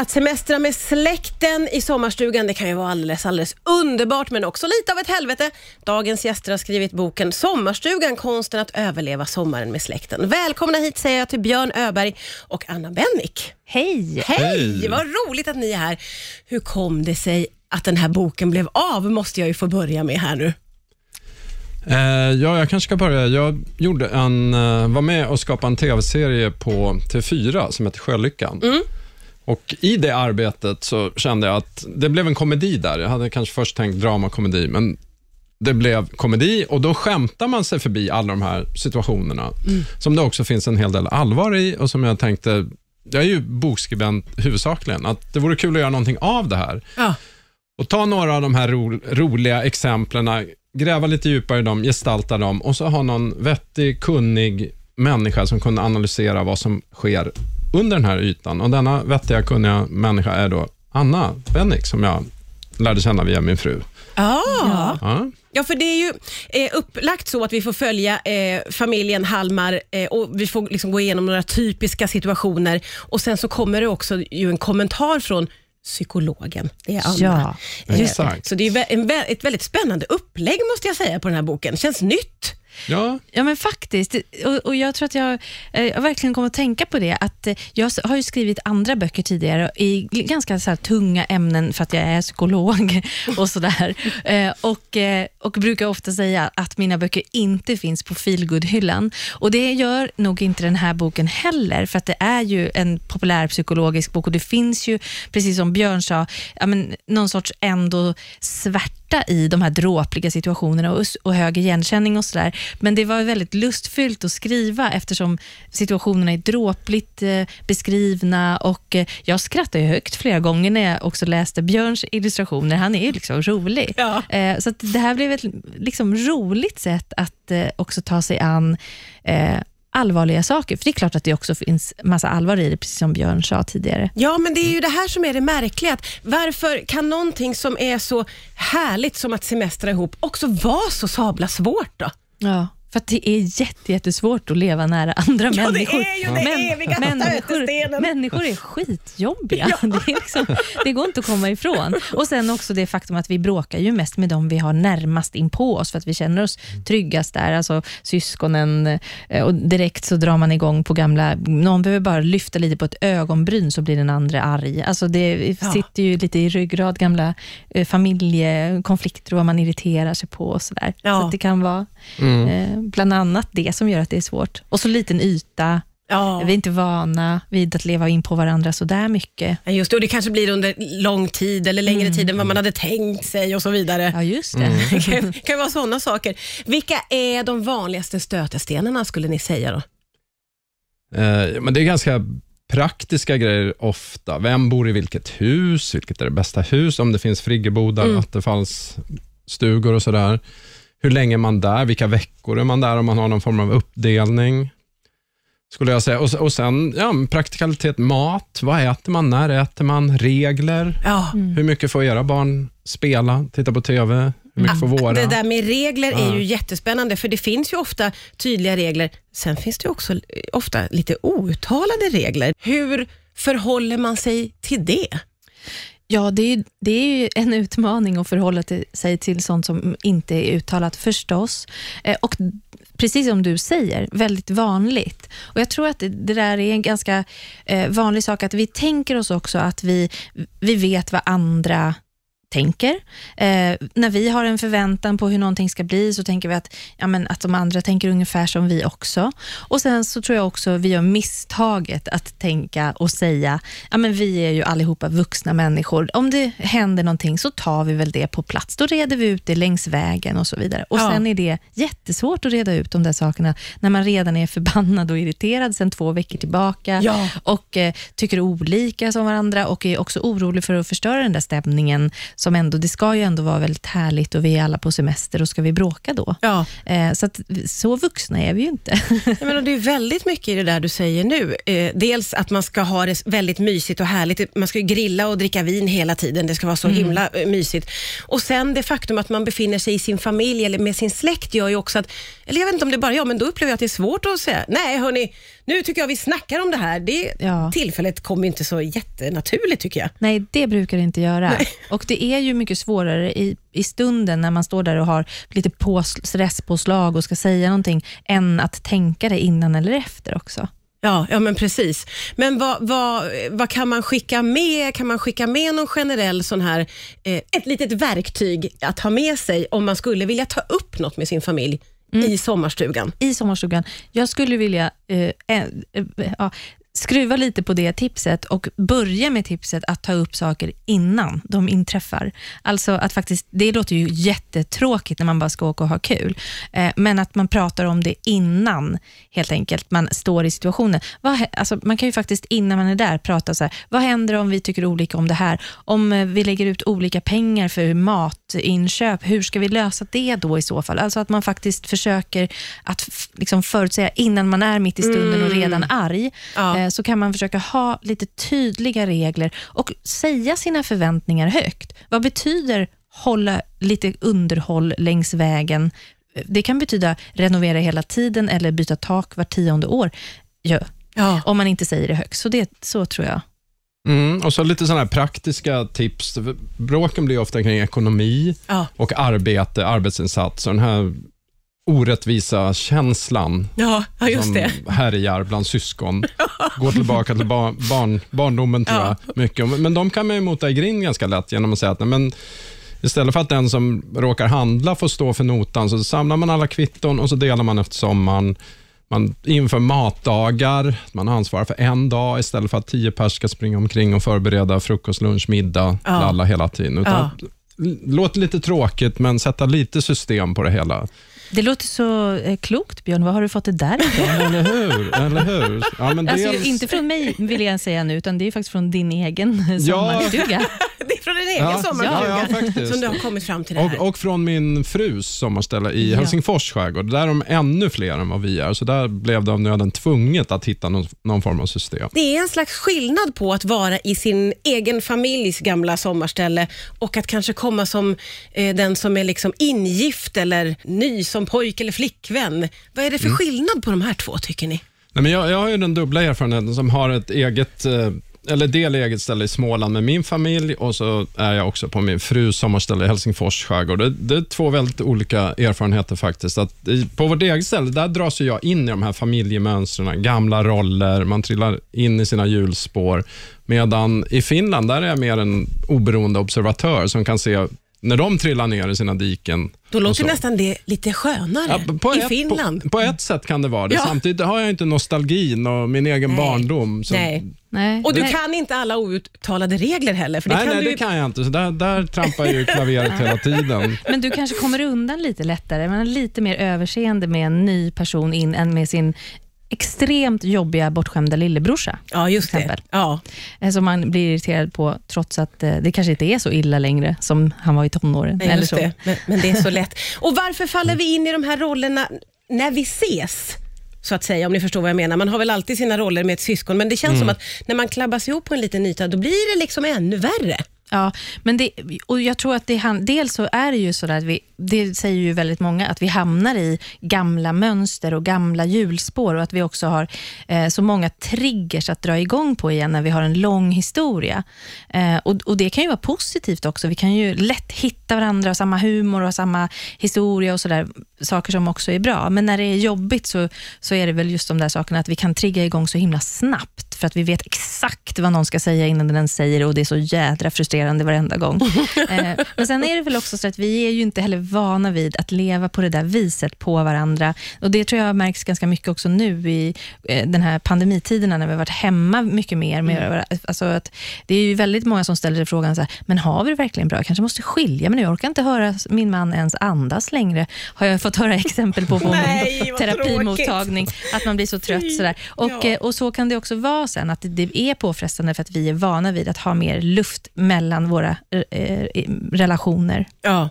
Att semestra med släkten i sommarstugan, det kan ju vara alldeles, alldeles underbart, men också lite av ett helvete. Dagens gäster har skrivit boken Sommarstugan, konsten att överleva sommaren med släkten. Välkomna hit säger jag till Björn Öberg och Anna Bennick. Hej! Hej! Hej. Vad roligt att ni är här. Hur kom det sig att den här boken blev av, måste jag ju få börja med här nu. Eh, ja, jag kanske ska börja. Jag gjorde en, eh, var med och skapade en tv-serie på TV4 som heter Sjölyckan. Och I det arbetet så kände jag att det blev en komedi där. Jag hade kanske först tänkt dramakomedi, men det blev komedi och då skämtar man sig förbi alla de här situationerna, som det också finns en hel del allvar i och som jag tänkte, jag är ju bokskribent huvudsakligen, att det vore kul att göra någonting av det här. Ja. Och ta några av de här ro, roliga exemplen, gräva lite djupare i dem, gestalta dem och så ha någon vettig, kunnig människa som kunde analysera vad som sker under den här ytan. Och denna vettiga, kunniga människa är då Anna Bennick, som jag lärde känna via min fru. Ah. Ja. Ja, för det är ju eh, upplagt så att vi får följa eh, familjen Hallmar eh, och vi får liksom gå igenom några typiska situationer och sen så kommer det också ju en kommentar från psykologen. Det är Anna. Ja, Eh, exakt. Så det är en, ett väldigt spännande upplägg måste jag säga på den här boken. Känns nytt. Ja, Ja, men faktiskt. Och, och Jag tror att jag, eh, jag verkligen kommer att tänka på det. Att eh, Jag har ju skrivit andra böcker tidigare i ganska så här, tunga ämnen för att jag är psykolog och sådär. Eh, och, och brukar ofta säga att mina böcker inte finns på feelgood-hyllan. Och Det gör nog inte den här boken heller, för att det är ju en populär psykologisk bok och det finns ju, precis som Björn sa, ja, men, någon sorts ändå svärta i de här dråpliga situationerna och, och hög igenkänning och sådär. Men det var väldigt lustfyllt att skriva eftersom situationerna är dråpligt eh, beskrivna och eh, jag skrattade högt flera gånger när jag också läste Björns illustrationer. Han är ju liksom rolig. Ja. Eh, så det här blev ett liksom, roligt sätt att eh, också ta sig an eh, allvarliga saker. För det är klart att det också finns massa allvar i det, precis som Björn sa tidigare. Ja, men det är ju det här som är det märkliga. Varför kan någonting som är så härligt som att semestra ihop också vara så sabla svårt då? Ja, för att det är jätte, jättesvårt att leva nära andra Ja, det människor. är ju det eviga människor, människor är skitjobbiga. Det, är liksom, det går inte att komma ifrån. Och sen också det faktum att vi bråkar ju mest med dem vi har närmast in på oss, för att vi känner oss tryggast där, alltså syskonen. eh, Och direkt så drar man igång på gamla, någon behöver bara lyfta lite på ett ögonbryn så blir den andra arg. Alltså det Ja. sitter ju lite i ryggrad, gamla eh, familjekonflikter och vad man irriterar sig på och sådär. Ja. Så att det kan vara Mm. Eh, bland annat det som gör att det är svårt. Och så liten yta. Ja. Vi är inte vana vid att leva in på varandra så där mycket. Ja, Just det, och det kanske blir under lång tid eller längre tid än vad man hade tänkt sig och så vidare. Ja, just det. Det kan, kan ju vara sådana saker. Vilka är de vanligaste stötestenarna skulle ni säga då? Eh, men det är ganska praktiska grejer ofta. Vem bor i vilket hus? Vilket är det bästa hus? Om det finns friggebodar, Mm. attefallsstugor och sådär. Hur länge är man där? Vilka veckor är man där? Om man har någon form av uppdelning. Skulle jag säga. Och, och sen ja, praktikalitet, mat. Vad äter man? När äter man? Regler. Ja. Hur mycket får era barn spela, titta på TV? Hur mycket får våra? Det där med regler är Ja. ju jättespännande, för det finns ju ofta tydliga regler. Sen finns det ju också eh, ofta lite outtalade regler. Hur förhåller man sig till det? Ja, det är, det är ju en utmaning att förhålla till, sig till sånt som inte är uttalat förstås. Eh, och precis som du säger, väldigt vanligt. Och Jag tror att det, det där är en ganska eh, vanlig sak, att vi tänker oss också att vi, vi vet vad andra tänker. Eh, när vi har en förväntan på hur någonting ska bli så tänker vi att, ja, men att de andra tänker ungefär som vi också. Och Sen så tror jag också vi gör misstaget att tänka och säga, ja, men vi är ju allihopa vuxna människor. Om det händer någonting så tar vi väl det på plats. Då reder vi ut det längs vägen och så vidare. Och Ja. Sen är det jättesvårt att reda ut de där sakerna när man redan är förbannad och irriterad sedan två veckor tillbaka Ja. och eh, tycker olika som varandra och är också orolig för att förstöra den där stämningen som ändå, det ska ju ändå vara väldigt härligt och vi är alla på semester och ska vi bråka då? Ja. Eh, så att, så vuxna är vi ju inte. Ja, men och det är väldigt mycket i det där du säger nu. Eh, dels att man ska ha det väldigt mysigt och härligt. Man ska grilla och dricka vin hela tiden. Det ska vara så himla eh, mysigt. Och sen det faktum att man befinner sig i sin familj eller med sin släkt gör ju också att, eller jag vet inte om det är bara jag, men då upplever jag att det är svårt att säga, nej hörni, Nu tycker jag vi snackar om det här. Det Ja. tillfället kommer inte så jättenaturligt tycker jag. Nej, det brukar det inte göra. Och Det är ju mycket svårare i, i stunden när man står där och har lite på, stresspåslag och ska säga någonting, än att tänka det innan eller efter också. Ja, ja men precis. Men vad, vad, vad kan man skicka med? Kan man skicka med någon generell sån här, eh, ett litet verktyg att ha med sig om man skulle vilja ta upp något med sin familj i sommarstugan? i sommarstugan. Jag skulle vilja eh, eh, eh, ja, skruva lite på det tipset och börja med tipset att ta upp saker innan de inträffar. Alltså att faktiskt, det låter ju jättetråkigt när man bara ska åka och ha kul, eh, men att man pratar om det innan helt enkelt man står i situationen. Vad, alltså, man kan ju faktiskt innan man är där prata så här, vad händer om vi tycker olika om det här? Om eh, vi lägger ut olika pengar för matinköp, hur ska vi lösa det då i så fall? Alltså att man faktiskt försöker att liksom förutsäga innan man är mitt i stunden och redan arg, Ja. Eh, så kan man försöka ha lite tydliga regler och säga sina förväntningar högt. Vad betyder hålla lite underhåll längs vägen? Det kan betyda renovera hela tiden eller byta tak var tionde år, ja, Ja. om man inte säger det högt. Så, det, så tror jag. Mm, och så lite sådana här praktiska tips. Bråken blir ofta kring ekonomi Ja. och arbete, arbetsinsats och den här orättvisa känslan Ja, ja, som det. härjar bland syskon. Går tillbaka till bar, barn, barndomen tror Ja. jag. Mycket. Men de kan man ju mota i grind ganska lätt genom att säga att nej, men istället för att den som råkar handla får stå för notan, så samlar man alla kvitton och så delar man efter sommaren. Man inför matdagar, man ansvarar för en dag istället för att tio pers ska springa omkring och förbereda frukost, lunch, middag Ja. alla hela tiden. Utan Ja. Låter lite tråkigt, men sätta lite system på det hela. Det låter så eh, klokt, Björn. Var har du fått det där ifrån? Eller hur? Eller hur? Ja, men Alltså, dels- inte från mig vill jag säga nu, utan det är faktiskt från din egen sommarstuga. Det är från din egen Ja, sommarstuga ja, ja, som du har kommit fram till det här. Och, och från min frus sommarställe i Ja. Helsingfors skärgård. Där är de ännu fler än vad vi är, så där blev det av nöden tvunget att hitta någon, någon form av system. Det är en slags skillnad på att vara i sin egen familjs gamla sommarställe och att kanske komma som eh, den som är liksom ingift eller ny som pojk eller flickvän. Vad är det för Mm. skillnad på de här två tycker ni? Nej, men jag, jag har ju den dubbla erfarenheten som har ett eget eh, eller del eget ställe i Småland med min familj och så är jag också på min frus sommarställe i Helsingfors skärgård. Det, det är två väldigt olika erfarenheter faktiskt. Att i, på vårt eget ställe, där dras jag in i de här familjemönstren, gamla roller, man trillar in i sina hjulspår. Medan i Finland, där är jag mer en oberoende observatör som kan se när de trillar ner i sina diken. Då låter nästan det lite skönare Ja, på i ett, Finland. På, på ett sätt kan det vara det. Ja. Samtidigt har jag inte nostalgin och min egen Nej. barndom. Så Nej. Nej. Och du Nej. kan inte alla outtalade regler heller. För det nej, kan nej, du... det kan jag inte. Så där, där trampar ju klaveret hela tiden. Men du kanske kommer undan lite lättare. Man är lite mer överseende med en ny person in än med sin extremt jobbiga bortskämda lillebrorsa. Ja, just det. Ja. eh, Som man blir irriterad på trots att eh, det kanske inte är så illa längre som han var i tonåren. Nej, eller så. det. Men, men det är så lätt. Och varför faller vi in i de här rollerna när vi ses? Så att säga, om ni förstår vad jag menar. Man har väl alltid sina roller med ett syskon, men det känns Mm. som att när man klabbas ihop på en liten yta, då blir det liksom ännu värre. Ja, men det, och jag tror att det, dels så är det ju så att vi, det säger ju väldigt många, att vi hamnar i gamla mönster och gamla hjulspår och att vi också har eh, så många triggers att dra igång på igen när vi har en lång historia. Eh, och, och Det kan ju vara positivt också. Vi kan ju lätt hitta varandra och samma humor och samma historia och sådär, saker som också är bra. Men när det är jobbigt så, så är det väl just de där sakerna att vi kan trigga igång så himla snabbt för att vi vet exakt vad någon ska säga innan den säger det och det är så jädra frustrerande varenda gång. eh, men sen är det väl också så att vi är ju inte heller vana vid att leva på det där viset på varandra. Och Det tror jag märks ganska mycket också nu i eh, den här pandemitiderna när vi har varit hemma mycket mer. Med, alltså att det är ju väldigt många som ställer sig frågan, så här, men har vi det verkligen bra? Jag kanske måste skilja mig nu. Jag orkar inte höra min man ens andas längre. Har jag fått höra exempel på på Nej, terapimottagning. Att man blir så trött. Sådär. Och, Ja. eh, och så kan det också vara sen, att det, är påfrestande för att vi är vana vid att ha mer luft mellan våra eh, eh, relationer. Ja.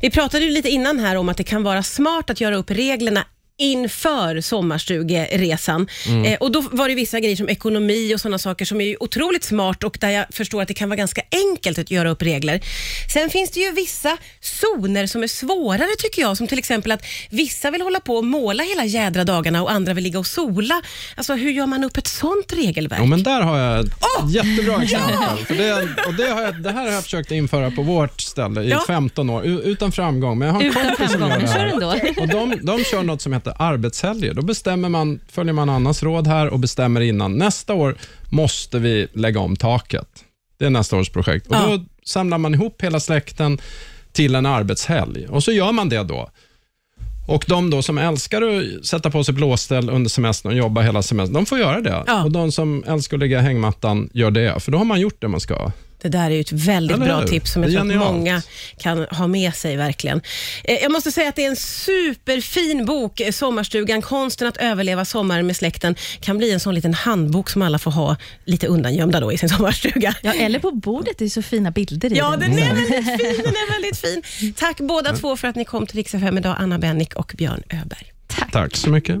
Vi pratade ju lite innan här om att det kan vara smart att göra upp reglerna inför sommarstugeresan. Eh, och då var det vissa grejer som ekonomi och sådana saker som är otroligt smart och där jag förstår att det kan vara ganska enkelt att göra upp regler. Sen finns det ju vissa zoner som är svårare tycker jag, som till exempel att vissa vill hålla på och måla hela jädra dagarna och andra vill ligga och sola. Alltså hur gör man upp ett sånt regelverk? Jo, men där har jag ett jättebra exempel. För det, och det, har jag, det här har jag försökt införa på vårt ställe i Ja. 15 år, utan framgång. Men jag har en Utan kompis som gör det här. Och de, de kör något som heter arbetshelger. Då bestämmer man, följer man Annas råd här och bestämmer innan. Nästa år måste vi lägga om taket. Det är nästa års projekt. Och. Då samlar man ihop hela släkten till en arbetshelg och så gör man det då. Och De då som älskar att sätta på sig blåställ under semestern och jobba hela semestern, de får göra det. Ja. Och De som älskar att ligga i hängmattan gör det, för då har man gjort det man ska. Det där är ju ett väldigt Eller bra tips som jag tror att många kan ha med sig verkligen. Eh, Jag måste säga att det är en superfin bok, eh, Sommarstugan, konsten att överleva sommaren med släkten. Kan bli en sån liten handbok som alla får ha lite undangömda då i sin sommarstuga. Ja, eller på bordet, det är så fina bilder i Ja, den. den är väldigt fin. Den är väldigt fin. Tack båda två för att ni kom till Rix FM idag, Anna Bennick och Björn Öberg. Tack så mycket.